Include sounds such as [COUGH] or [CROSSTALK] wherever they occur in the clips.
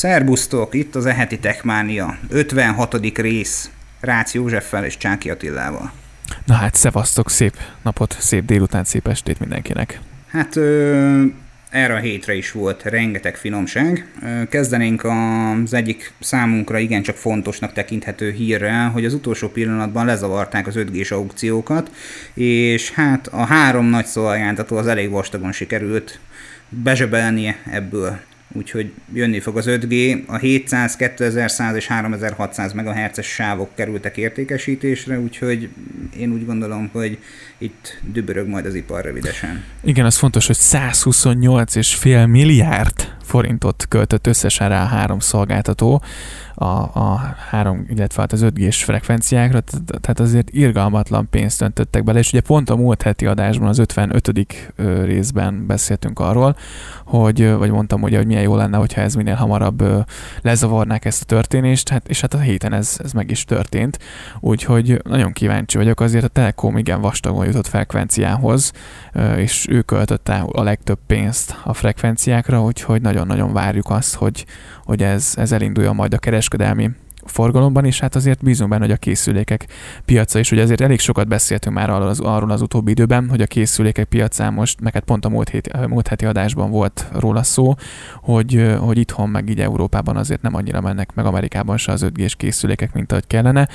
Szerbusztok, itt az Eheti Techmánia, 56. rész, Rácz Józseffel és Csáki Attilával. Na hát, szevasztok, szép napot, szép délután, szép estét mindenkinek. Hát ö, erre a hétre is volt rengeteg finomság. Kezdenénk az egyik számunkra igencsak fontosnak tekinthető hírrel, hogy az utolsó pillanatban lezavarták az 5G-s aukciókat, és hát a három nagy szolgáltató az elég vastagon sikerült bezsebelnie ebből úgyhogy jönni fog az 5G. A 700, 2100 és 3600 MHz-es sávok kerültek értékesítésre, úgyhogy én úgy gondolom, hogy itt dübörög majd az ipar rövidesen. Igen, az fontos, hogy 128,5 milliárd forintot költött összesen rá a három szolgáltató a, a három, illetve hát az 5G-s frekvenciákra, tehát azért irgalmatlan pénzt öntöttek bele, és ugye pont a múlt heti adásban, az 55. részben beszéltünk arról, hogy, vagy mondtam ugye, hogy milyen jó lenne, hogyha ez minél hamarabb lezavarnák ezt a történést, hát, és hát a héten ez, ez meg is történt, úgyhogy nagyon kíváncsi vagyok, azért a Telekom igen vastagon jutott frekvenciához, és ő költötte a legtöbb pénzt a frekvenciákra, úgyhogy nagyon-nagyon várjuk azt, hogy, hogy ez, ez elinduljon majd a kereskedelmi forgalomban, és hát azért bízunk benne, hogy a készülékek piaca is, ugye ezért elég sokat beszéltünk már arról az, arról az utóbbi időben, hogy a készülékek piacán most, meg hát pont a múlt, hét, múlt heti adásban volt róla szó, hogy, hogy itthon meg így Európában azért nem annyira mennek, meg Amerikában se az 5G-s készülékek, mint ahogy kellene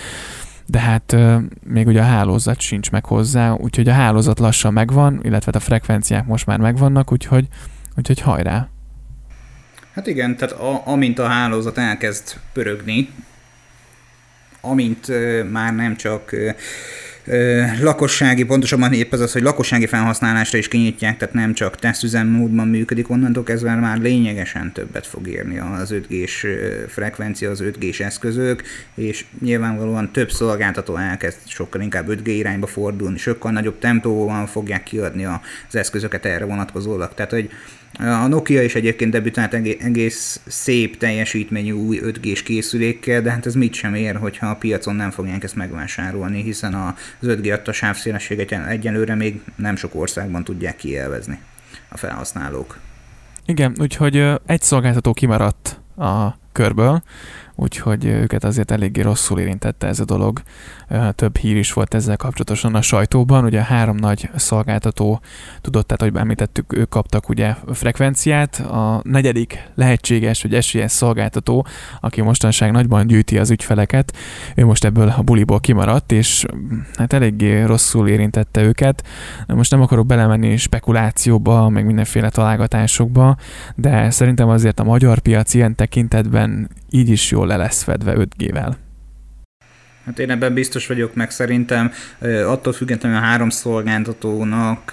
de hát még ugye a hálózat sincs meg hozzá, úgyhogy a hálózat lassan megvan, illetve hát a frekvenciák most már megvannak, úgyhogy, úgyhogy hajrá! Hát igen, tehát a, amint a hálózat elkezd pörögni, amint ö, már nem csak ö, ö, lakossági, pontosabban épp ez az, hogy lakossági felhasználásra is kinyitják, tehát nem csak tesztüzemmódban működik, onnantól kezdve már lényegesen többet fog érni az 5G-s frekvencia, az 5G-s eszközök, és nyilvánvalóan több szolgáltató elkezd sokkal inkább 5G irányba fordulni, sokkal nagyobb tempóban fogják kiadni az eszközöket erre vonatkozólag. Tehát, hogy a Nokia is egyébként debütált egész szép teljesítményű új 5G-s készülékkel, de hát ez mit sem ér, hogyha a piacon nem fogják ezt megvásárolni, hiszen az 5G adta sávszélességet egyenlőre még nem sok országban tudják kielvezni a felhasználók. Igen, úgyhogy egy szolgáltató kimaradt a körből, úgyhogy őket azért eléggé rosszul érintette ez a dolog. Több hír is volt ezzel kapcsolatosan a sajtóban. Ugye három nagy szolgáltató tudott, tehát hogy említettük, ők kaptak ugye frekvenciát. A negyedik lehetséges, hogy esélyes szolgáltató, aki mostanság nagyban gyűjti az ügyfeleket, ő most ebből a buliból kimaradt, és hát eléggé rosszul érintette őket. Most nem akarok belemenni spekulációba, meg mindenféle találgatásokba, de szerintem azért a magyar piac ilyen tekintetben így is jól le lesz fedve 5G-vel. Hát én ebben biztos vagyok, meg szerintem attól függetlenül a három szolgáltatónak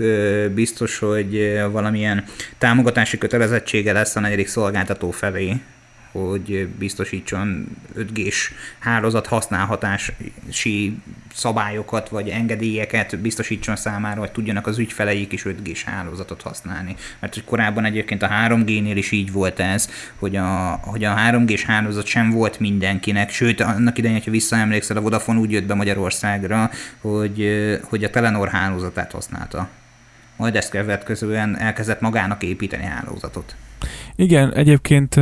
biztos, hogy valamilyen támogatási kötelezettsége lesz a negyedik szolgáltató felé hogy biztosítson 5G-s hálózat használhatási szabályokat vagy engedélyeket biztosítson számára, hogy tudjanak az ügyfeleik is 5G-s hálózatot használni. Mert hogy korábban egyébként a 3G-nél is így volt ez, hogy a, hogy a 3G-s hálózat sem volt mindenkinek, sőt, annak idején, hogyha visszaemlékszel, a Vodafone úgy jött be Magyarországra, hogy, hogy a Telenor hálózatát használta. Majd ezt következően elkezdett magának építeni hálózatot. Igen, egyébként,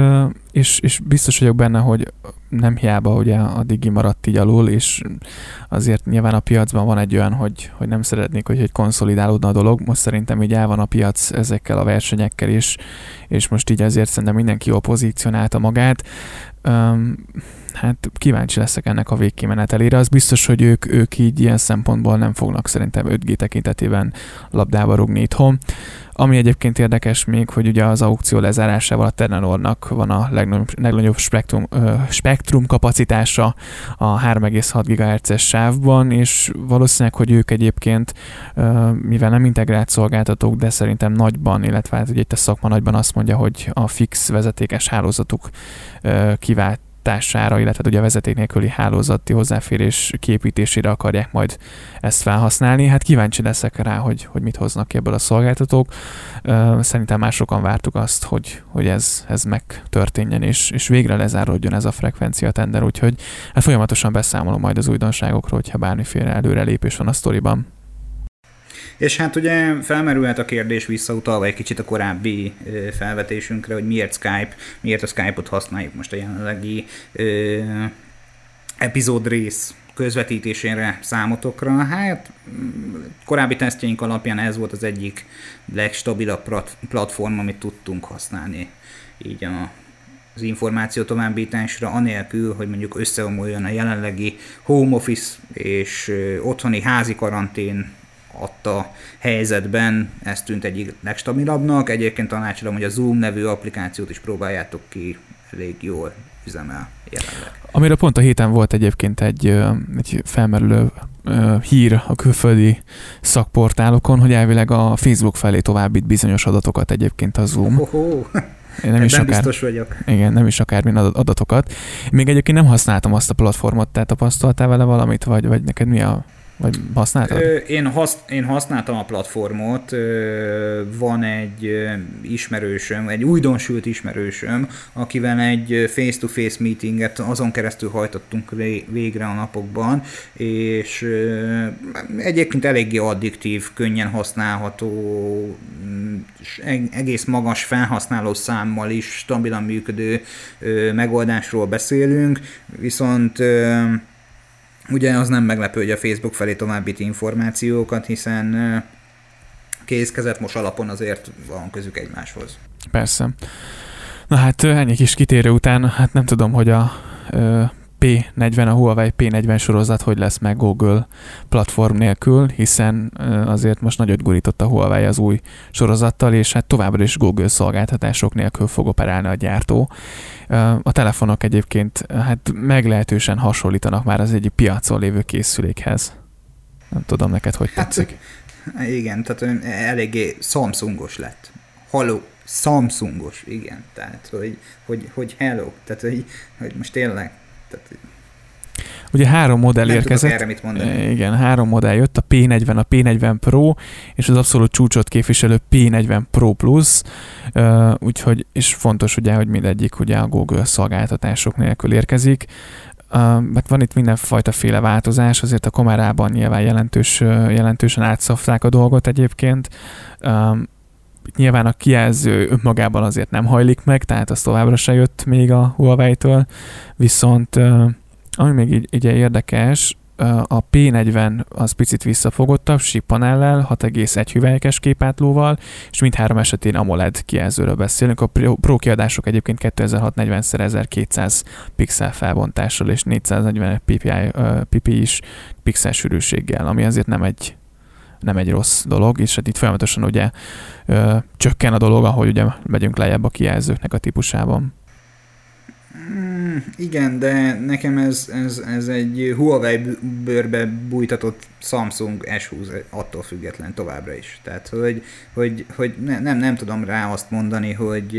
és, és biztos vagyok benne, hogy nem hiába ugye a Digi maradt így alul, és azért nyilván a piacban van egy olyan, hogy, hogy nem szeretnék, hogy egy konszolidálódna a dolog. Most szerintem így el van a piac ezekkel a versenyekkel is, és most így ezért szerintem mindenki jól pozícionálta magát. Um, hát kíváncsi leszek ennek a végkimenetelére. Az biztos, hogy ők, ők így ilyen szempontból nem fognak szerintem 5G tekintetében labdába rugni itthon. Ami egyébként érdekes még, hogy ugye az aukció lezárásával a Tenenornak van a legnagyobb, legnagyobb spektrum, ö, spektrum kapacitása a 3,6 GHz-es sávban, és valószínűleg, hogy ők egyébként, ö, mivel nem integrált szolgáltatók, de szerintem nagyban, illetve hát ugye itt a szakma nagyban azt mondja, hogy a fix vezetékes hálózatuk ö, kivált tására, illetve ugye a vezeték nélküli hálózati hozzáférés képítésére akarják majd ezt felhasználni. Hát kíváncsi leszek rá, hogy, hogy mit hoznak ki ebből a szolgáltatók. Szerintem már sokan vártuk azt, hogy, hogy ez, ez megtörténjen, és, és végre lezárodjon ez a frekvencia tender, úgyhogy hát folyamatosan beszámolom majd az újdonságokról, hogyha bármiféle előrelépés van a sztoriban. És hát ugye felmerülhet a kérdés visszautalva egy kicsit a korábbi felvetésünkre, hogy miért Skype, miért a Skype-ot használjuk most a jelenlegi epizód rész közvetítésére számotokra. Hát korábbi tesztjeink alapján ez volt az egyik legstabilabb platform, amit tudtunk használni így a, az információ továbbításra, anélkül, hogy mondjuk összeomoljon a jelenlegi home office és otthoni házi karantén adta helyzetben ez tűnt egyik legstabilabbnak. Egyébként tanácsolom, hogy a Zoom nevű applikációt is próbáljátok ki, elég jól üzemel jelenleg. Amiről pont a héten volt egyébként egy, egy felmerülő hír a külföldi szakportálokon, hogy elvileg a Facebook felé továbbít bizonyos adatokat egyébként a Zoom. Én nem is akár, biztos vagyok. Igen, nem is akármilyen adatokat. Még egyébként nem használtam azt a platformot, tehát tapasztaltál vele valamit, vagy, vagy neked mi a vagy használtad? Én, hasz, én használtam a platformot, van egy ismerősöm, egy újdonsült ismerősöm, akivel egy face-to-face meetinget azon keresztül hajtottunk végre a napokban, és egyébként eléggé addiktív, könnyen használható, egész magas felhasználó számmal is stabilan működő megoldásról beszélünk, viszont Ugye az nem meglepő, hogy a Facebook felé továbbít információkat, hiszen kézkezet most alapon azért van közük egymáshoz. Persze. Na hát ennyi kis kitérő után, hát nem tudom, hogy a P40, a Huawei P40 sorozat hogy lesz meg Google platform nélkül, hiszen azért most nagyot gurított a Huawei az új sorozattal, és hát továbbra is Google szolgáltatások nélkül fog operálni a gyártó. A telefonok egyébként hát meglehetősen hasonlítanak már az egyik piacon lévő készülékhez. Nem tudom neked, hogy hát, tetszik. Igen, tehát eléggé Samsungos lett. Halló, Samsungos, igen. Tehát, hogy, hogy, hogy hello, tehát, hogy, hogy most tényleg tehát, Ugye három modell nem érkezett. erre mit mondani. Igen, három modell jött, a P40, a P40 Pro, és az abszolút csúcsot képviselő P40 Pro Plus, uh, úgyhogy, és fontos ugye, hogy mindegyik ugye a Google szolgáltatások nélkül érkezik. Uh, hát van itt mindenfajta féle változás, azért a kamerában nyilván jelentős, jelentősen átszafták a dolgot egyébként. Nyilván a kijelző önmagában azért nem hajlik meg, tehát az továbbra se jött még a Huawei-től, viszont ami még így, így érdekes, a P40 az picit visszafogottabb, panellel, 6,1 hüvelykes képátlóval, és mindhárom esetén AMOLED kijelzőről beszélünk. A Pro kiadások egyébként 2640x1200 pixel felbontással és 440 ppi, ppi is pixel sűrűséggel, ami azért nem egy nem egy rossz dolog, és hát itt folyamatosan ugye ö, csökken a dolog, ahogy ugye megyünk lejjebb a kijelzőknek a típusában. Mm, igen, de nekem ez, ez, ez egy Huawei bőrbe bújtatott Samsung S20 attól független továbbra is. Tehát, hogy, hogy, hogy ne, nem, nem tudom rá azt mondani, hogy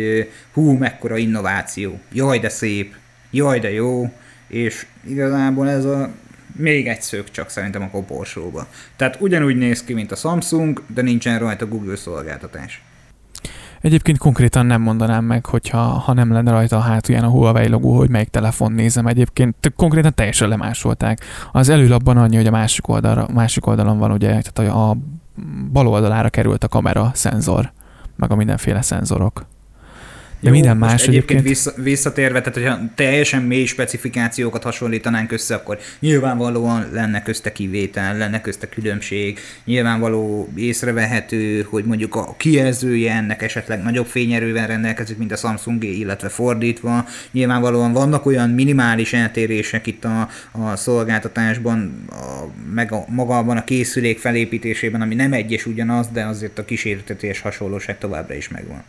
hú, mekkora innováció, jaj, de szép, jaj, de jó, és igazából ez a még egy szög csak szerintem a koporsóba. Tehát ugyanúgy néz ki, mint a Samsung, de nincsen rajta Google szolgáltatás. Egyébként konkrétan nem mondanám meg, hogyha ha nem lenne rajta a hátulján a Huawei logó, hogy melyik telefon nézem. Egyébként konkrétan teljesen lemásolták. Az előlapban annyi, hogy a másik, oldalra, másik oldalon van ugye, tehát a bal oldalára került a kamera szenzor, meg a mindenféle szenzorok. De Jó, minden más egyébként... Vissza, visszatérve, tehát hogyha teljesen mély specifikációkat hasonlítanánk össze, akkor nyilvánvalóan lenne közte kivétel, lenne közte különbség, nyilvánvaló észrevehető, hogy mondjuk a kijelzője ennek esetleg nagyobb fényerővel rendelkezik, mint a Samsung, illetve fordítva. Nyilvánvalóan vannak olyan minimális eltérések itt a, a szolgáltatásban, a, meg a, magában a készülék felépítésében, ami nem egyes ugyanaz, de azért a kísértetés hasonlóság továbbra is megvan.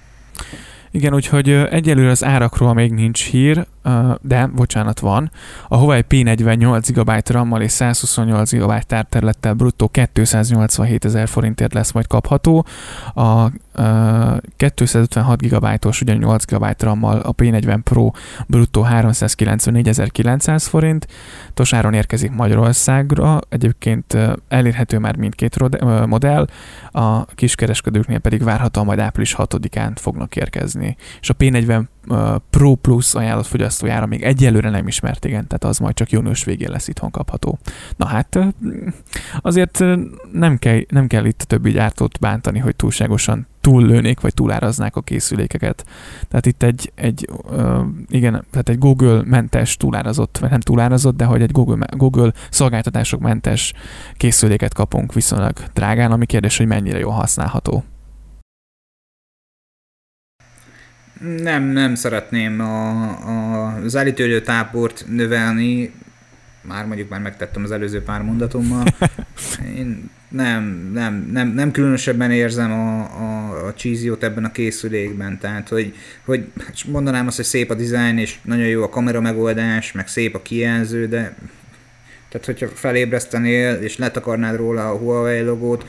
Igen, úgyhogy egyelőre az árakról még nincs hír, de bocsánat van. A Huawei P48 GB RAM-mal és 128 GB tárterlettel bruttó 287 ezer forintért lesz majd kapható. A 256 GB-os, ugyan 8 GB RAM-mal a P40 Pro bruttó 394.900 forint. Tosáron érkezik Magyarországra, egyébként elérhető már mindkét modell, a kiskereskedőknél pedig várhatóan majd április 6-án fognak érkezni. És a P40 Pro Plus ajánlott fogyasztójára még egyelőre nem ismert, igen, tehát az majd csak június végén lesz itthon kapható. Na hát azért nem kell, nem kell itt többi gyártót bántani, hogy túlságosan túllőnék, vagy túláraznák a készülékeket. Tehát itt egy, egy igen, tehát egy Google mentes túlárazott, vagy nem túlárazott, de hogy egy Google, Google szolgáltatások mentes készüléket kapunk viszonylag drágán, ami kérdés, hogy mennyire jól használható. Nem, nem szeretném a, a, az állítőidő táport növelni, már mondjuk már megtettem az előző pár mondatommal. [LAUGHS] Én nem, nem, nem, nem különösebben érzem a, a, a cheesy ebben a készülékben, tehát hogy, hogy mondanám azt, hogy szép a dizájn, és nagyon jó a kamera megoldás, meg szép a kijelző, de tehát hogyha felébresztenél, és letakarnád róla a Huawei logót,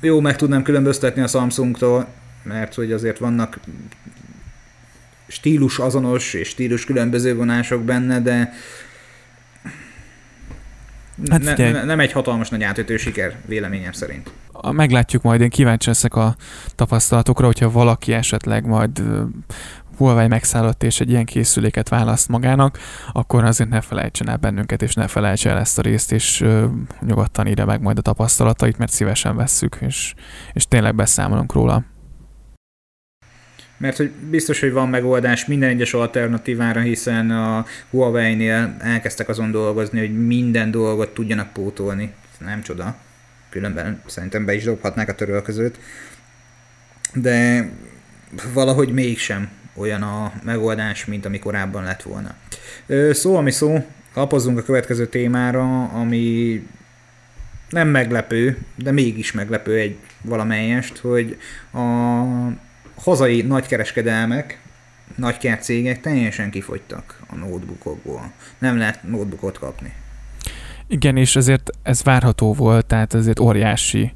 jó, meg tudnám különböztetni a Samsungtól, mert hogy azért vannak stílus azonos és stílus különböző vonások benne, de hát ne, ne, nem egy hatalmas nagy átütő siker, véleményem szerint. Meglátjuk majd, én kíváncsi leszek a tapasztalatokra, hogyha valaki esetleg majd Huawei megszállott és egy ilyen készüléket választ magának, akkor azért ne felejtsen el bennünket, és ne felejtsen el ezt a részt, és ö, nyugodtan írja meg majd a tapasztalatait, mert szívesen vesszük, és, és tényleg beszámolunk róla mert hogy biztos, hogy van megoldás minden egyes alternatívára, hiszen a Huawei-nél elkezdtek azon dolgozni, hogy minden dolgot tudjanak pótolni. Nem csoda. Különben szerintem be is dobhatnák a törölközőt. De valahogy mégsem olyan a megoldás, mint ami korábban lett volna. Szó, ami szó, lapozzunk a következő témára, ami nem meglepő, de mégis meglepő egy valamelyest, hogy a hazai nagykereskedelmek, nagykert cégek teljesen kifogytak a notebookokból. Nem lehet notebookot kapni. Igen, és ezért ez várható volt, tehát ezért óriási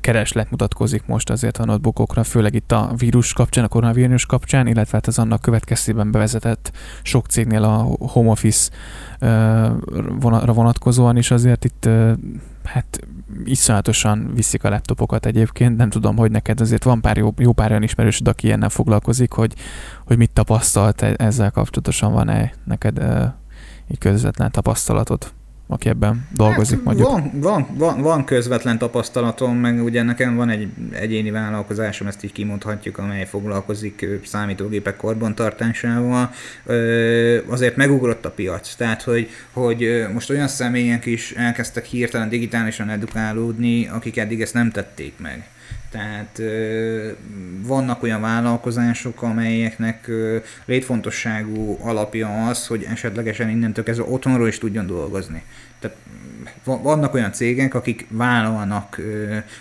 kereslet mutatkozik most azért a notebookokra, főleg itt a vírus kapcsán, a koronavírus kapcsán, illetve hát az annak következtében bevezetett sok cégnél a home office vonatkozóan is azért itt hát iszonyatosan viszik a laptopokat egyébként. Nem tudom, hogy neked azért van pár jó, jó pár olyan ismerősöd, aki ilyennel foglalkozik, hogy, hogy mit tapasztalt e-, ezzel kapcsolatosan van-e neked uh, így közvetlen tapasztalatod? Aki ebben dolgozik hát, mondjuk. Van, van, van, van közvetlen tapasztalatom, meg ugye nekem van egy egyéni vállalkozásom, ezt így kimondhatjuk, amely foglalkozik számítógépek karbantartásával. Azért megugrott a piac, tehát hogy, hogy most olyan személyek is elkezdtek hirtelen digitálisan edukálódni, akik eddig ezt nem tették meg. Tehát vannak olyan vállalkozások, amelyeknek létfontosságú alapja az, hogy esetlegesen innentől kezdve otthonról is tudjon dolgozni. Tehát vannak olyan cégek, akik vállalnak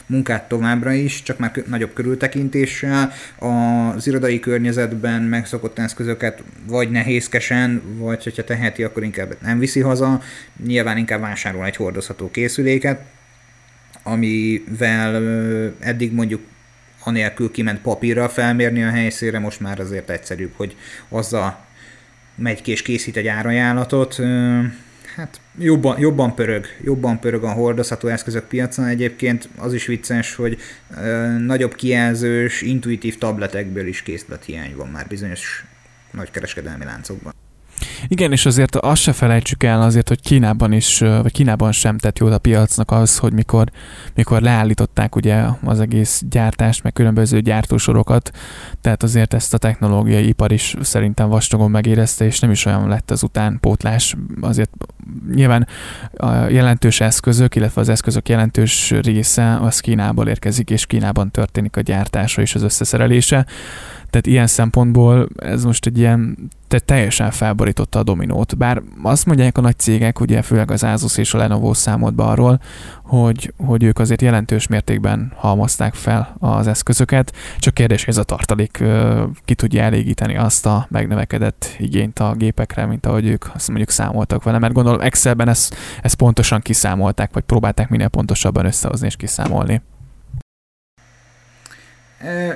munkát továbbra is, csak már nagyobb körültekintéssel, az irodai környezetben megszokott eszközöket vagy nehézkesen, vagy hogyha teheti, akkor inkább nem viszi haza, nyilván inkább vásárol egy hordozható készüléket, amivel eddig mondjuk anélkül kiment papírral felmérni a helyszínre, most már azért egyszerűbb, hogy azzal megy ki és készít egy árajánlatot. Hát jobban, jobban pörög, jobban pörög a hordozható eszközök piacon egyébként. Az is vicces, hogy nagyobb kijelzős, intuitív tabletekből is készlet hiány van már bizonyos nagykereskedelmi láncokban. Igen, és azért azt se felejtsük el azért, hogy Kínában is, vagy Kínában sem tett jót a piacnak az, hogy mikor, mikor leállították ugye az egész gyártást, meg különböző gyártósorokat, tehát azért ezt a technológiai ipar is szerintem vastagon megérezte, és nem is olyan lett az utánpótlás. Azért nyilván a jelentős eszközök, illetve az eszközök jelentős része az Kínából érkezik, és Kínában történik a gyártása és az összeszerelése. Tehát ilyen szempontból ez most egy ilyen te teljesen felborította a dominót. Bár azt mondják a nagy cégek, ugye főleg az Asus és a Lenovo számolt be arról, hogy, hogy ők azért jelentős mértékben halmozták fel az eszközöket, csak kérdés, ez a tartalék ki tudja elégíteni azt a megnövekedett igényt a gépekre, mint ahogy ők azt mondjuk számoltak vele, mert gondolom Excelben ezt, ezt pontosan kiszámolták, vagy próbálták minél pontosabban összehozni és kiszámolni.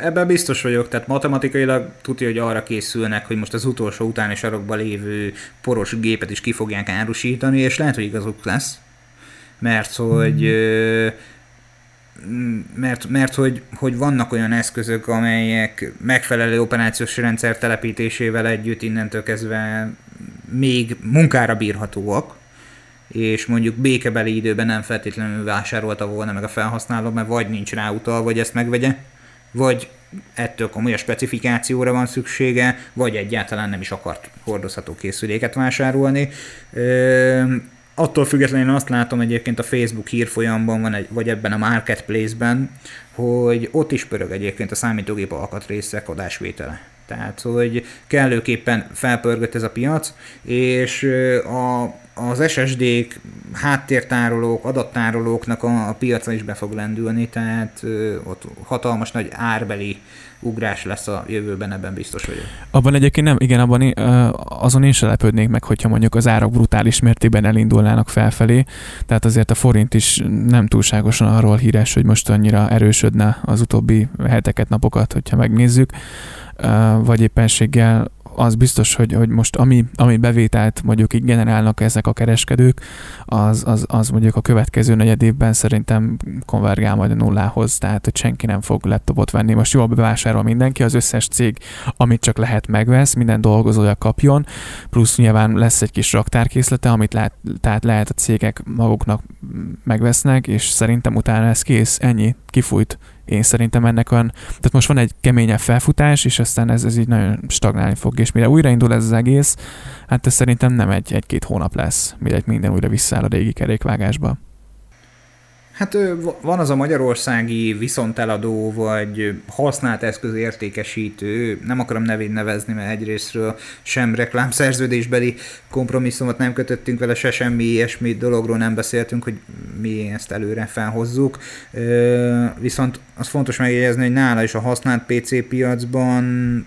Ebben biztos vagyok, tehát matematikailag tudja, hogy arra készülnek, hogy most az utolsó utáni sarokban lévő poros gépet is ki fogják árusítani, és lehet, hogy igazuk lesz, mert hogy mert, mert hogy, hogy vannak olyan eszközök, amelyek megfelelő operációs rendszer telepítésével együtt innentől kezdve még munkára bírhatóak, és mondjuk békebeli időben nem feltétlenül vásárolta volna meg a felhasználó, mert vagy nincs rá utal, vagy ezt megvegye, vagy ettől komoly a specifikációra van szüksége, vagy egyáltalán nem is akart hordozható készüléket vásárolni. Ö, attól függetlenül azt látom egyébként a Facebook hírfolyamban, van egy, vagy ebben a marketplace-ben, hogy ott is pörög egyébként a számítógép alkatrészek adásvétele. Tehát, hogy kellőképpen felpörgött ez a piac, és a, az SSD-k, háttértárolók, adattárolóknak a, a piaca is be fog lendülni, tehát ott hatalmas nagy árbeli ugrás lesz a jövőben, ebben biztos vagyok. Abban egyébként nem, igen, abban azon én se lepődnék meg, hogyha mondjuk az árak brutális mértékben elindulnának felfelé, tehát azért a forint is nem túlságosan arról híres, hogy most annyira erősödne az utóbbi heteket, napokat, hogyha megnézzük, vagy éppenséggel az biztos, hogy, hogy most ami, ami bevételt mondjuk így generálnak ezek a kereskedők, az, az, az mondjuk a következő negyed évben szerintem konvergál majd a nullához, tehát hogy senki nem fog laptopot venni. Most jól bevásárol mindenki, az összes cég, amit csak lehet megvesz, minden dolgozója kapjon, plusz nyilván lesz egy kis raktárkészlete, amit lehet, tehát lehet a cégek maguknak megvesznek, és szerintem utána ez kész, ennyi, kifújt én szerintem ennek olyan, tehát most van egy keményebb felfutás, és aztán ez, ez így nagyon stagnálni fog, és mire újraindul ez az egész, hát ez szerintem nem egy, egy-két hónap lesz, mire minden újra visszaáll a régi kerékvágásba. Hát van az a magyarországi viszonteladó, vagy használt eszköz értékesítő, nem akarom nevét nevezni, mert egyrésztről sem reklámszerződésbeli kompromisszumot nem kötöttünk vele, se semmi ilyesmi dologról nem beszéltünk, hogy mi ezt előre felhozzuk. Viszont az fontos megjegyezni, hogy nála is a használt PC piacban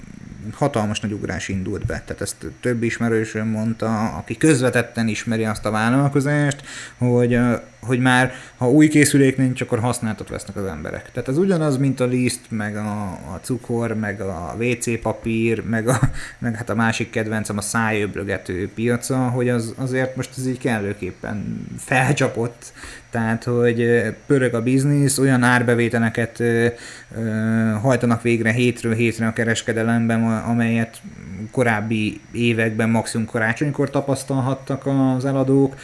hatalmas nagy ugrás indult be. Tehát ezt több ismerősöm mondta, aki közvetetten ismeri azt a vállalkozást, hogy, hogy már ha új készülék nincs, akkor használtat vesznek az emberek. Tehát ez ugyanaz, mint a liszt, meg a, a cukor, meg a WC papír, meg, a, meg hát a másik kedvencem a szájöblögető piaca, hogy az, azért most ez így kellőképpen felcsapott tehát hogy pörög a biznisz, olyan árbevételeket hajtanak végre hétről hétre a kereskedelemben, amelyet korábbi években maximum karácsonykor tapasztalhattak az eladók.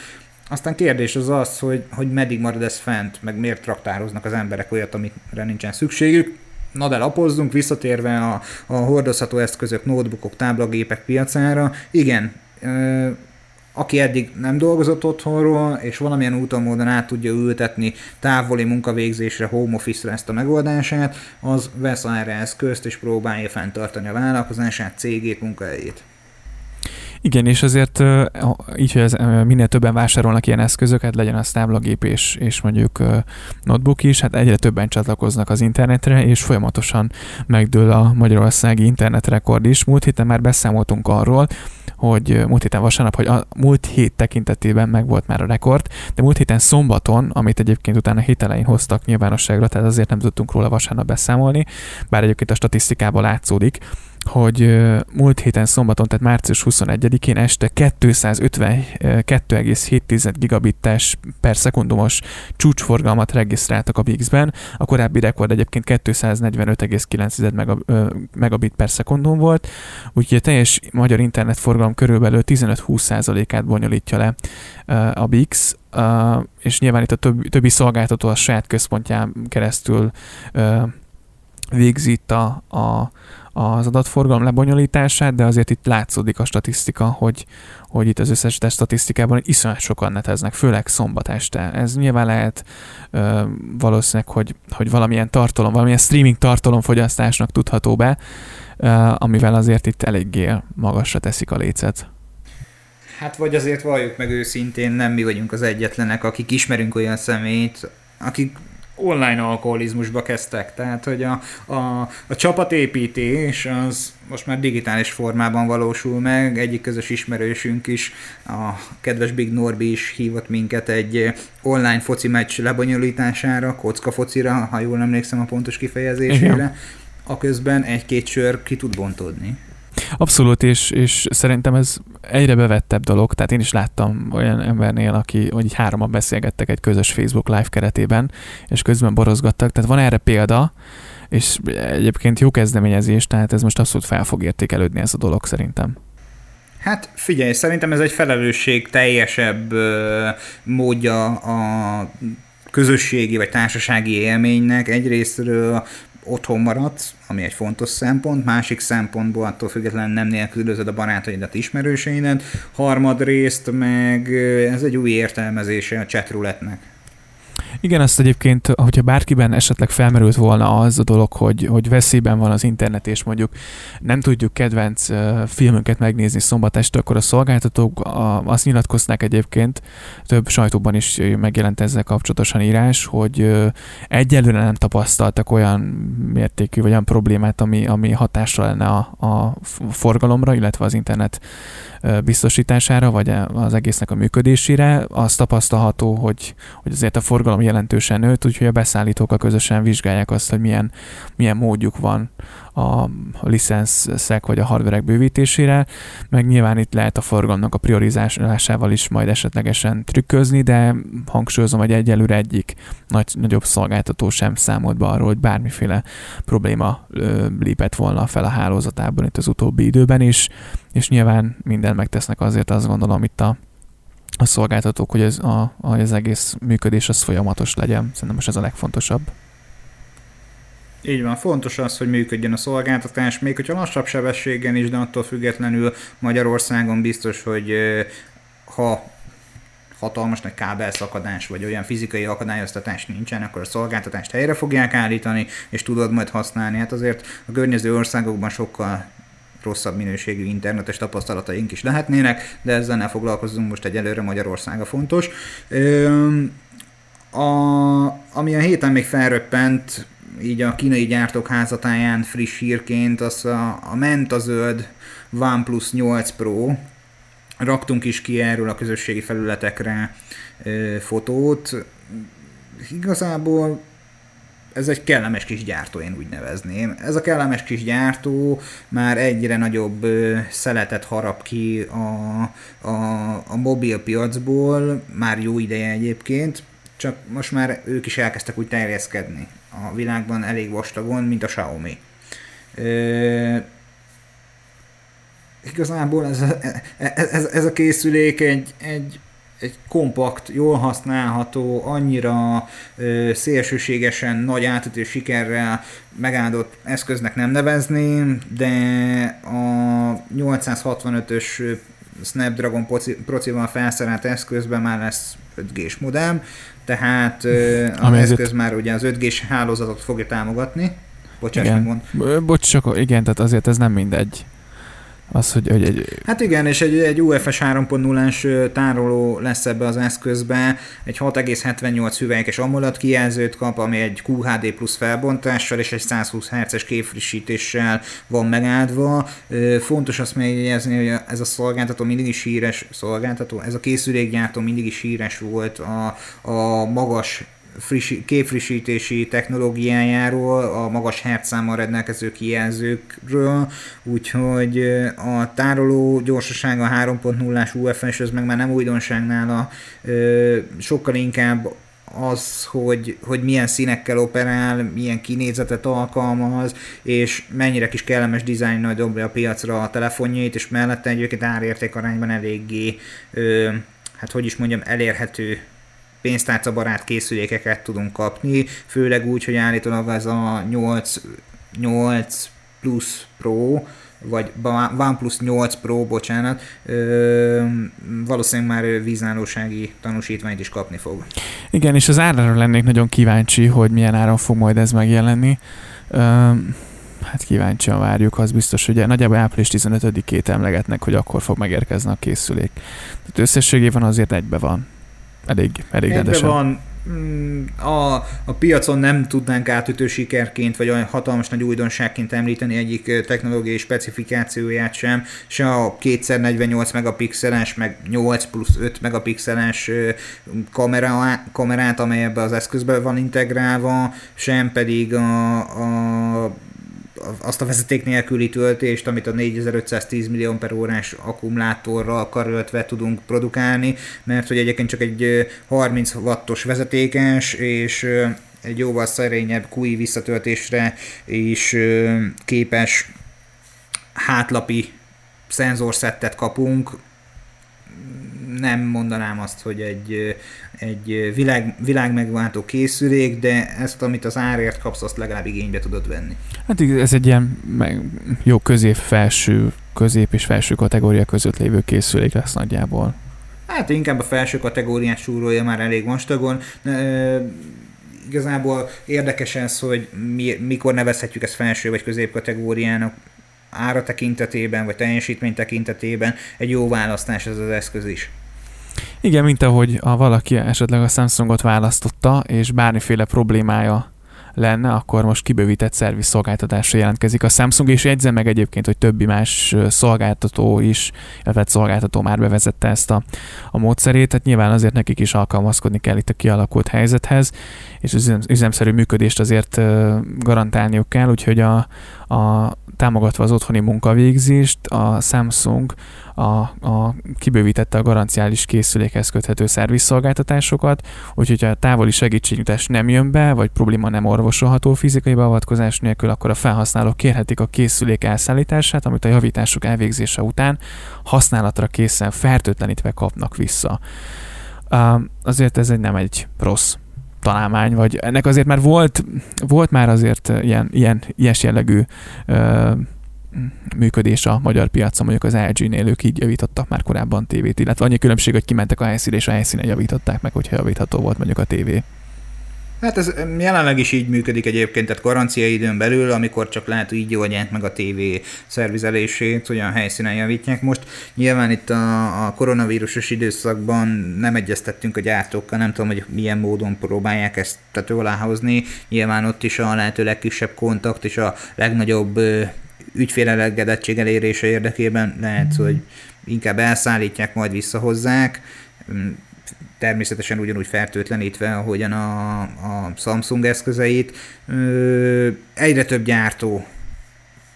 Aztán kérdés az az, hogy, hogy meddig marad ez fent, meg miért traktároznak az emberek olyat, amikre nincsen szükségük. Na de lapozzunk, visszatérve a, a hordozható eszközök, notebookok, táblagépek piacára. Igen, aki eddig nem dolgozott otthonról, és valamilyen úton módon át tudja ültetni távoli munkavégzésre, home office-ra ezt a megoldását, az vesz erre eszközt, és próbálja fenntartani a vállalkozását, cégét, munkahelyét. Igen, és azért így, hogy ez, minél többen vásárolnak ilyen eszközöket, legyen az táblagép és, és mondjuk notebook is, hát egyre többen csatlakoznak az internetre, és folyamatosan megdől a magyarországi internetrekord is. Múlt héten már beszámoltunk arról, hogy múlt héten vasárnap, hogy a múlt hét tekintetében meg volt már a rekord, de múlt héten szombaton, amit egyébként utána hét elején hoztak nyilvánosságra, tehát azért nem tudtunk róla vasárnap beszámolni, bár egyébként a statisztikában látszódik, hogy múlt héten szombaton, tehát március 21-én este 252,7 gigabittes per szekundumos csúcsforgalmat regisztráltak a Bix-ben, a korábbi rekord egyébként 245,9 megabit per szekundum volt, úgyhogy a teljes magyar internetforgalom körülbelül 15-20%-át bonyolítja le a Bix, és nyilván itt a többi, többi szolgáltató a saját központján keresztül végzi a, a az adatforgalom lebonyolítását, de azért itt látszódik a statisztika, hogy, hogy itt az összes statisztikában iszonyat sokan neteznek, főleg szombat este. Ez nyilván lehet ö, valószínűleg, hogy, hogy valamilyen tartalom, valamilyen streaming tartalomfogyasztásnak tudható be, ö, amivel azért itt eléggé magasra teszik a lécet. Hát vagy azért valljuk meg őszintén, nem mi vagyunk az egyetlenek, akik ismerünk olyan szemét, akik online alkoholizmusba kezdtek, tehát hogy a, a, a csapatépítés az most már digitális formában valósul meg, egyik közös ismerősünk is, a kedves Big Norbi is hívott minket egy online foci meccs lebonyolítására, kocka focira, ha jól emlékszem a pontos kifejezésére, a közben egy-két sör ki tud bontódni. Abszolút, és, és szerintem ez egyre bevettebb dolog, tehát én is láttam olyan embernél, aki, hogy így hároman beszélgettek egy közös Facebook live keretében, és közben borozgattak, tehát van erre példa, és egyébként jó kezdeményezés, tehát ez most abszolút fel fog értékelődni ez a dolog szerintem. Hát figyelj, szerintem ez egy felelősség teljesebb módja a közösségi vagy társasági élménynek. Egyrésztről otthon maradsz, ami egy fontos szempont, másik szempontból attól függetlenül nem nélkülözöd a barátaidat, ismerőseidet, harmadrészt meg ez egy új értelmezése a chatrouletnek. Igen, azt egyébként, hogyha bárkiben esetleg felmerült volna az a dolog, hogy, hogy veszélyben van az internet, és mondjuk nem tudjuk kedvenc filmünket megnézni szombat este, akkor a szolgáltatók azt nyilatkozták egyébként, több sajtóban is megjelent ezzel kapcsolatosan írás, hogy egyelőre nem tapasztaltak olyan mértékű, vagy olyan problémát, ami, ami hatással lenne a, a forgalomra, illetve az internet biztosítására, vagy az egésznek a működésére. Az tapasztalható, hogy, hogy azért a forgalom jelentősen nőtt, úgyhogy a beszállítók közösen vizsgálják azt, hogy milyen, milyen módjuk van a licenszek vagy a hardverek bővítésére, meg nyilván itt lehet a forgalomnak a priorizálásával is majd esetlegesen trükközni, de hangsúlyozom, hogy egyelőre egyik nagy, nagyobb szolgáltató sem számolt be arról, hogy bármiféle probléma ö, lépett volna fel a hálózatában itt az utóbbi időben is, és nyilván minden megtesznek azért azt gondolom itt a a szolgáltatók, hogy ez a, az egész működés az folyamatos legyen. Szerintem most ez a legfontosabb. Így van, fontos az, hogy működjön a szolgáltatás, még hogyha lassabb sebességen is, de attól függetlenül Magyarországon biztos, hogy ha hatalmas nagy kábelszakadás, vagy olyan fizikai akadályoztatás nincsen, akkor a szolgáltatást helyre fogják állítani, és tudod majd használni. Hát azért a környező országokban sokkal rosszabb minőségű internetes tapasztalataink is lehetnének, de ezzel ne foglalkozunk most egyelőre Magyarország a fontos. a, ami a héten még felröppent, így a kínai gyártók házatáján friss hírként, az a, a Menta zöld OnePlus 8 Pro. Raktunk is ki erről a közösségi felületekre fotót. Igazából ez egy kellemes kis gyártó, én úgy nevezném. Ez a kellemes kis gyártó már egyre nagyobb szeletet harap ki a, a, a mobil piacból, már jó ideje egyébként, csak most már ők is elkezdtek úgy terjeszkedni a világban elég vastagon, mint a Xiaomi. Ö, igazából ez ez, ez a készülék egy, egy, egy kompakt, jól használható, annyira ö, szélsőségesen nagy átütő sikerrel megáldott eszköznek nem nevezném, de a 865-ös Snapdragon procival felszerelt eszközben már lesz 5G-s modem, tehát az eszköz már ugye az 5G-s hálózatot fogja támogatni. Bocsáss, igen. mond. Bocs, csak igen, tehát azért ez nem mindegy. Az, hogy, hogy egy... Hát igen, és egy, egy UFS 3.0-as tároló lesz ebbe az eszközbe, egy 6,78 hüvelykes AMOLED kijelzőt kap, ami egy QHD plusz felbontással és egy 120 Hz-es képfrissítéssel van megáldva. Fontos azt megjegyezni, hogy ez a szolgáltató mindig is híres, szolgáltató, ez a készülékgyártó mindig is híres volt a, a magas frissi, képfrissítési technológiájáról, a magas hertszámmal rendelkező kijelzőkről, úgyhogy a tároló gyorsasága 3.0-ás UFS, ez meg már nem újdonság nála, sokkal inkább az, hogy, hogy milyen színekkel operál, milyen kinézetet alkalmaz, és mennyire kis kellemes dizájnnal dobja a piacra a telefonjait, és mellette egyébként árérték arányban eléggé, ö, hát hogy is mondjam, elérhető pénztárcabarát készülékeket tudunk kapni, főleg úgy, hogy állítólag az a 8, 8 Plus Pro, vagy OnePlus 8 Pro, bocsánat, ö, valószínűleg már vízállósági tanúsítványt is kapni fog. Igen, és az árra lennék nagyon kíváncsi, hogy milyen áron fog majd ez megjelenni. Ö, hát kíváncsian várjuk, az biztos, hogy nagyjából április 15-ét emlegetnek, hogy akkor fog megérkezni a készülék. Tehát összességében azért egybe van elég, elég rendesen. van, mm, a, a piacon nem tudnánk átütő sikerként, vagy olyan hatalmas nagy újdonságként említeni egyik technológiai specifikációját sem, se a 2x48 megapixeles, meg 8 plusz 5 megapixeles kamera, kamerát, amely ebbe az eszközbe van integrálva, sem pedig a, a azt a vezeték nélküli töltést, amit a 4510 millió per órás akkumulátorral karöltve tudunk produkálni, mert hogy egyébként csak egy 30 wattos vezetékes, és egy jóval szerényebb QI visszatöltésre is képes hátlapi szenzorszettet kapunk, nem mondanám azt, hogy egy, egy világ, világ megváltó készülék, de ezt, amit az árért kapsz, azt legalább igénybe tudod venni. Hát ez egy ilyen jó közép-felső, közép és felső kategória között lévő készülék lesz nagyjából. Hát inkább a felső kategóriát súrolja már elég vastagon. Igazából érdekes ez, hogy mi, mikor nevezhetjük ezt felső vagy közép kategóriának ára tekintetében, vagy teljesítmény tekintetében egy jó választás ez az eszköz is. Igen, mint ahogy a valaki esetleg a Samsungot választotta, és bármiféle problémája lenne, akkor most kibővített szerviz szolgáltatásra jelentkezik a Samsung, és jegyzem meg egyébként, hogy többi más szolgáltató is, illetve szolgáltató már bevezette ezt a, a módszerét, tehát nyilván azért nekik is alkalmazkodni kell itt a kialakult helyzethez, és az üzemszerű működést azért garantálniuk kell, úgyhogy a, a támogatva az otthoni munkavégzést, a Samsung a, a kibővítette a garanciális készülékhez köthető szervizszolgáltatásokat, úgyhogy a távoli segítségnyújtás nem jön be, vagy probléma nem orvosolható fizikai beavatkozás nélkül, akkor a felhasználók kérhetik a készülék elszállítását, amit a javítások elvégzése után használatra készen fertőtlenítve kapnak vissza. Azért ez egy nem egy rossz találmány, vagy ennek azért már volt, volt már azért ilyen, ilyen ilyes jellegű uh, működés a magyar piacon, mondjuk az LG-nél ők így javítottak már korábban tévét, illetve annyi különbség, hogy kimentek a helyszínre, és a helyszínen javították meg, hogyha javítható volt mondjuk a tévé. Hát ez jelenleg is így működik egyébként, tehát garancia időn belül, amikor csak lehet így oldják meg a TV szervizelését, a helyszínen javítják. Most nyilván itt a, a koronavírusos időszakban nem egyeztettünk a gyártókkal, nem tudom, hogy milyen módon próbálják ezt tető alá. Nyilván ott is a lehető legkisebb kontakt és a legnagyobb ügyfélelegedettség elérése érdekében lehet, hogy inkább elszállítják, majd visszahozzák természetesen ugyanúgy fertőtlenítve, ahogyan a, a Samsung eszközeit. Egyre több gyártó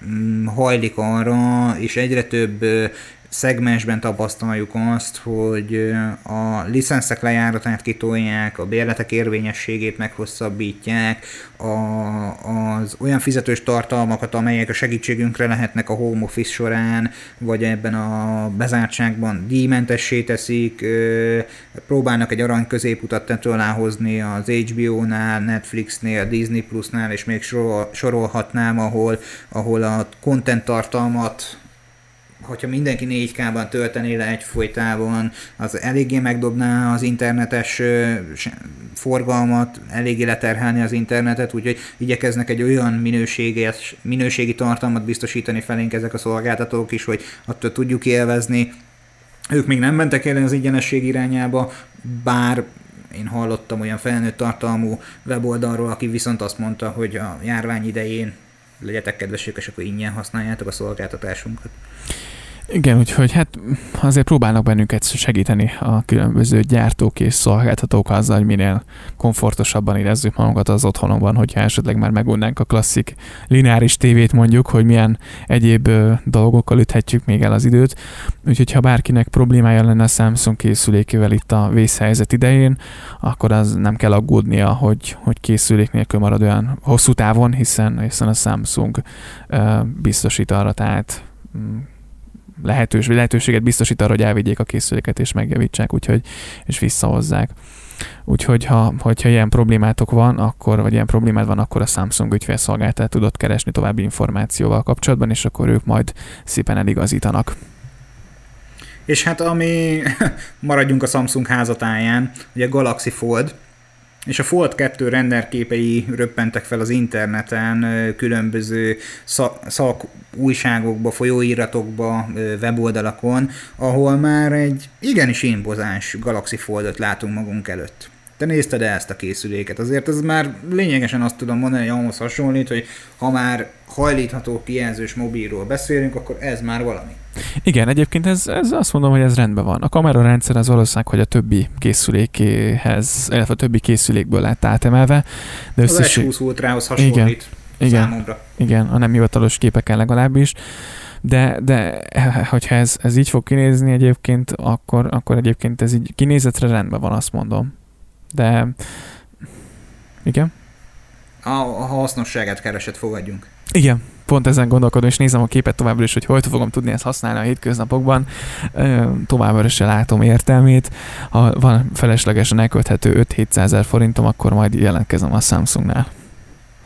mm, hajlik arra, és egyre több szegmensben tapasztaljuk azt, hogy a licenszek lejáratát kitolják, a bérletek érvényességét meghosszabbítják, a, az olyan fizetős tartalmakat, amelyek a segítségünkre lehetnek a home office során, vagy ebben a bezártságban díjmentessé teszik, próbálnak egy arany középutat tető alá hozni az HBO-nál, Netflixnél, Disney Plus-nál, és még sorolhatnám, ahol, ahol a content tartalmat hogyha mindenki 4K-ban töltené le egyfolytában, az eléggé megdobná az internetes forgalmat, eléggé leterhelni az internetet, úgyhogy igyekeznek egy olyan minőséges, minőségi tartalmat biztosítani felénk ezek a szolgáltatók is, hogy attól tudjuk élvezni. Ők még nem mentek el az ingyenesség irányába, bár én hallottam olyan felnőtt tartalmú weboldalról, aki viszont azt mondta, hogy a járvány idején legyetek kedvesek, és akkor ingyen használjátok a szolgáltatásunkat. Igen, úgyhogy hát azért próbálnak bennünket segíteni a különböző gyártók és szolgáltatók azzal, hogy minél komfortosabban érezzük magunkat az otthonunkban, hogyha esetleg már megunnánk a klasszik lineáris tévét mondjuk, hogy milyen egyéb dolgokkal üthetjük még el az időt. Úgyhogy ha bárkinek problémája lenne a Samsung készülékével itt a vészhelyzet idején, akkor az nem kell aggódnia, hogy, hogy készülék nélkül marad olyan hosszú távon, hiszen, hiszen a Samsung uh, biztosít arra, tehát mm, lehetős, lehetőséget biztosít arra, hogy elvigyék a készüléket és megjavítsák, úgyhogy, és visszahozzák. Úgyhogy ha hogyha ilyen problémátok van, akkor, vagy ilyen problémád van, akkor a Samsung ügyfélszolgáltát tudod keresni további információval kapcsolatban, és akkor ők majd szépen eligazítanak. És hát ami [LAUGHS] maradjunk a Samsung házatáján, ugye Galaxy Fold, és a Fold 2 renderképei röppentek fel az interneten, különböző szak újságokba, folyóiratokba, weboldalakon, ahol már egy igenis imbozás Galaxy Foldot látunk magunk előtt. Te nézted el ezt a készüléket, azért ez már lényegesen azt tudom mondani, hogy ahhoz hasonlít, hogy ha már hajlítható kijelzős mobilról beszélünk, akkor ez már valami. Igen, egyébként ez, ez azt mondom, hogy ez rendben van. A kamerarendszer az valószínűleg, hogy a többi készülékéhez, illetve a többi készülékből lett átemelve. De összes... Az S20 Ultrához hasonlít. Igen igen, számomra. Igen, a nem hivatalos képeken legalábbis. De, de hogyha ez, ez így fog kinézni egyébként, akkor, akkor egyébként ez így kinézetre rendben van, azt mondom. De igen? A, a hasznosságát keresett fogadjunk. Igen, pont ezen gondolkodom, és nézem a képet továbbra is, hogy hogy fogom tudni ezt használni a hétköznapokban. Továbbra is látom értelmét. Ha van feleslegesen elkölthető 5-700 ezer forintom, akkor majd jelentkezem a Samsungnál.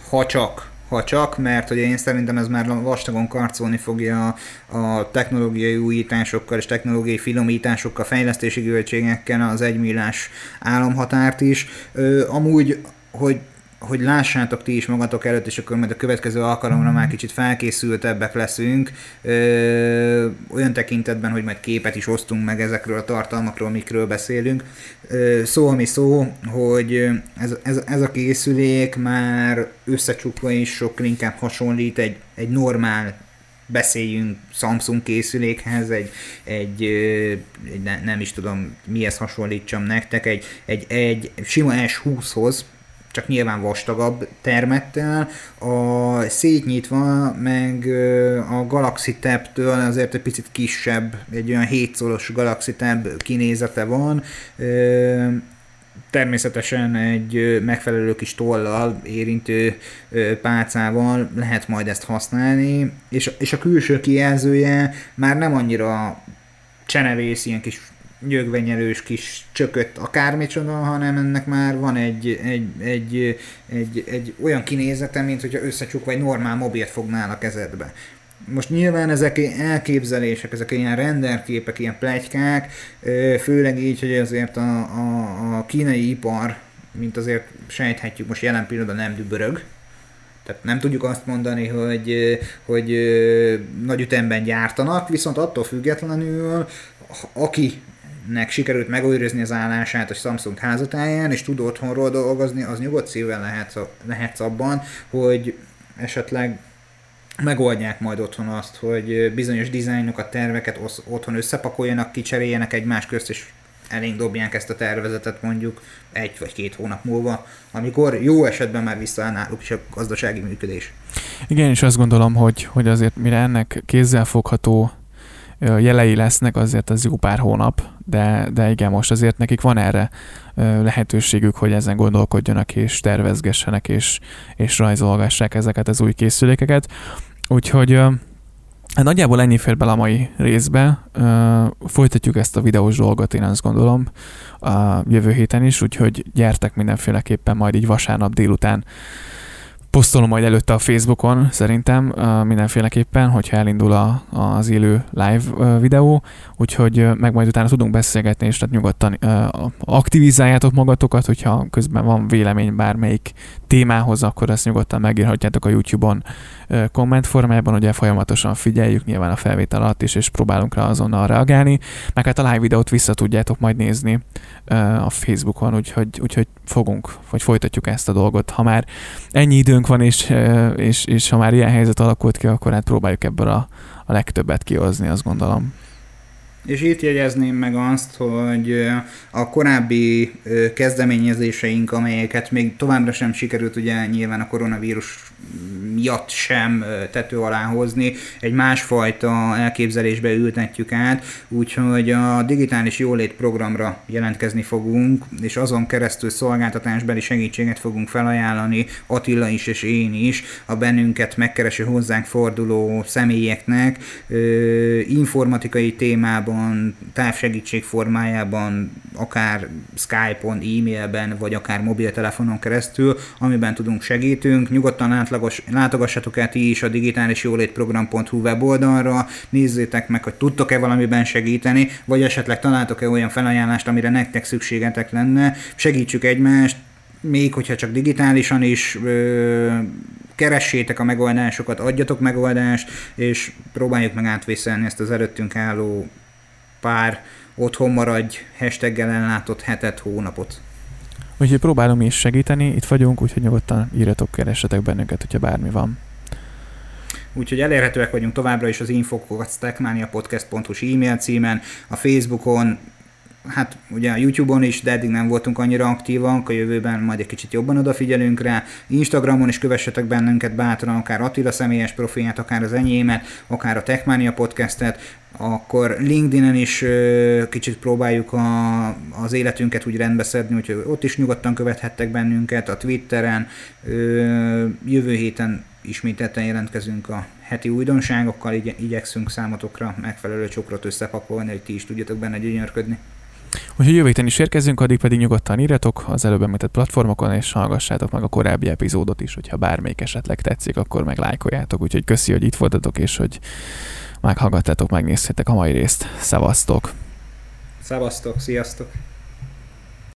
Ha csak ha csak, mert ugye én szerintem ez már vastagon karcolni fogja a technológiai újításokkal és technológiai finomításokkal, fejlesztési költségekkel az egymillás államhatárt is. Ö, amúgy, hogy hogy lássátok ti is magatok előtt, és akkor majd a következő alkalomra már kicsit felkészültebbek leszünk, ö, olyan tekintetben, hogy majd képet is osztunk meg ezekről a tartalmakról, mikről beszélünk. Ö, szó, ami szó, hogy ez, ez, ez a készülék már összecsukva is sokkal inkább hasonlít egy, egy normál beszéljünk Samsung készülékhez, egy, egy, egy ne, nem is tudom mihez hasonlítsam nektek, egy, egy, egy sima S20-hoz, csak nyilván vastagabb termettel, a szétnyitva meg a Galaxy Tab-től azért egy picit kisebb, egy olyan 7 szoros Galaxy Tab kinézete van, természetesen egy megfelelő kis tollal, érintő pálcával lehet majd ezt használni, és, és a külső kijelzője már nem annyira csenevész, ilyen kis nyögvenyelős kis csökött akármicsoda, hanem ennek már van egy, egy, egy, egy, egy olyan kinézete, mint hogyha összecsukva egy normál mobilt fognál a kezedbe. Most nyilván ezek elképzelések, ezek ilyen renderképek, ilyen plegykák, főleg így, hogy azért a, a, a kínai ipar, mint azért sejthetjük, most jelen pillanatban nem dübörög, tehát nem tudjuk azt mondani, hogy, hogy nagy ütemben gyártanak, viszont attól függetlenül, aki nek sikerült megőrizni az állását a Samsung házatáján, és tud otthonról dolgozni, az nyugodt szívvel lehet, lehetsz abban, hogy esetleg megoldják majd otthon azt, hogy bizonyos dizájnokat, terveket otthon összepakoljanak, kicseréljenek egymás közt, és elénk dobják ezt a tervezetet mondjuk egy vagy két hónap múlva, amikor jó esetben már visszaáll náluk is a gazdasági működés. Igen, és azt gondolom, hogy, hogy azért mire ennek kézzelfogható jelei lesznek, azért az jó pár hónap, de, de igen, most azért nekik van erre lehetőségük, hogy ezen gondolkodjanak és tervezgessenek és, és rajzolgassák ezeket az új készülékeket. Úgyhogy Hát nagyjából ennyi fér bele a mai részbe. Folytatjuk ezt a videós dolgot, én azt gondolom, a jövő héten is, úgyhogy gyertek mindenféleképpen majd így vasárnap délután posztolom majd előtte a Facebookon szerintem mindenféleképpen, hogyha elindul a, az élő live videó, úgyhogy meg majd utána tudunk beszélgetni, és tehát nyugodtan aktivizáljátok magatokat, hogyha közben van vélemény bármelyik témához, akkor ezt nyugodtan megírhatjátok a YouTube-on komment formájában, ugye folyamatosan figyeljük nyilván a felvétel alatt is, és próbálunk rá azonnal reagálni, meg hát a live videót vissza tudjátok majd nézni a Facebookon, úgyhogy, úgyhogy fogunk, vagy folytatjuk ezt a dolgot. Ha már ennyi időnk van, és, és, és ha már ilyen helyzet alakult ki, akkor hát próbáljuk ebből a, a legtöbbet kihozni, azt gondolom. És itt jegyezném meg azt, hogy a korábbi kezdeményezéseink, amelyeket még továbbra sem sikerült ugye nyilván a koronavírus miatt sem tető alá hozni, egy másfajta elképzelésbe ültetjük át, úgyhogy a digitális jólét programra jelentkezni fogunk, és azon keresztül szolgáltatásbeli segítséget fogunk felajánlani, Attila is és én is, a bennünket megkereső hozzánk forduló személyeknek, informatikai témában, távsegítség formájában, akár Skype-on, e-mailben, vagy akár mobiltelefonon keresztül, amiben tudunk segítünk. Nyugodtan átlagos, látogassatok el ti is a digitális jólétprogram.hu weboldalra, nézzétek meg, hogy tudtok-e valamiben segíteni, vagy esetleg találtok-e olyan felajánlást, amire nektek szükségetek lenne. Segítsük egymást, még hogyha csak digitálisan is ö, keressétek a megoldásokat, adjatok megoldást, és próbáljuk meg átvészelni ezt az előttünk álló pár otthon maradj hashtaggel ellátott hetet, hónapot. Úgyhogy próbálom is segíteni, itt vagyunk, úgyhogy nyugodtan írjatok, keressetek bennünket, hogyha bármi van. Úgyhogy elérhetőek vagyunk továbbra is az infokocstackmaniapodcast.hu e-mail címen, a Facebookon, hát ugye a YouTube-on is, de eddig nem voltunk annyira aktívak, a jövőben majd egy kicsit jobban odafigyelünk rá. Instagramon is kövessetek bennünket bátran, akár Attila személyes profilját, akár az enyémet, akár a Techmania podcastet, akkor LinkedIn-en is ö, kicsit próbáljuk a, az életünket úgy rendbeszedni, úgyhogy ott is nyugodtan követhettek bennünket, a Twitteren, ö, jövő héten ismételten jelentkezünk a heti újdonságokkal, igy- igyekszünk számotokra megfelelő csokrot összepakolni, hogy ti is tudjatok benne gyönyörködni. Úgyhogy jövő héten is érkezünk, addig pedig nyugodtan írjatok az előbb említett platformokon, és hallgassátok meg a korábbi epizódot is, hogyha bármelyik esetleg tetszik, akkor meg lájkoljátok. Úgyhogy köszi, hogy itt voltatok, és hogy meghallgattátok, megnéztétek a mai részt. Szevasztok! Szevasztok, sziasztok!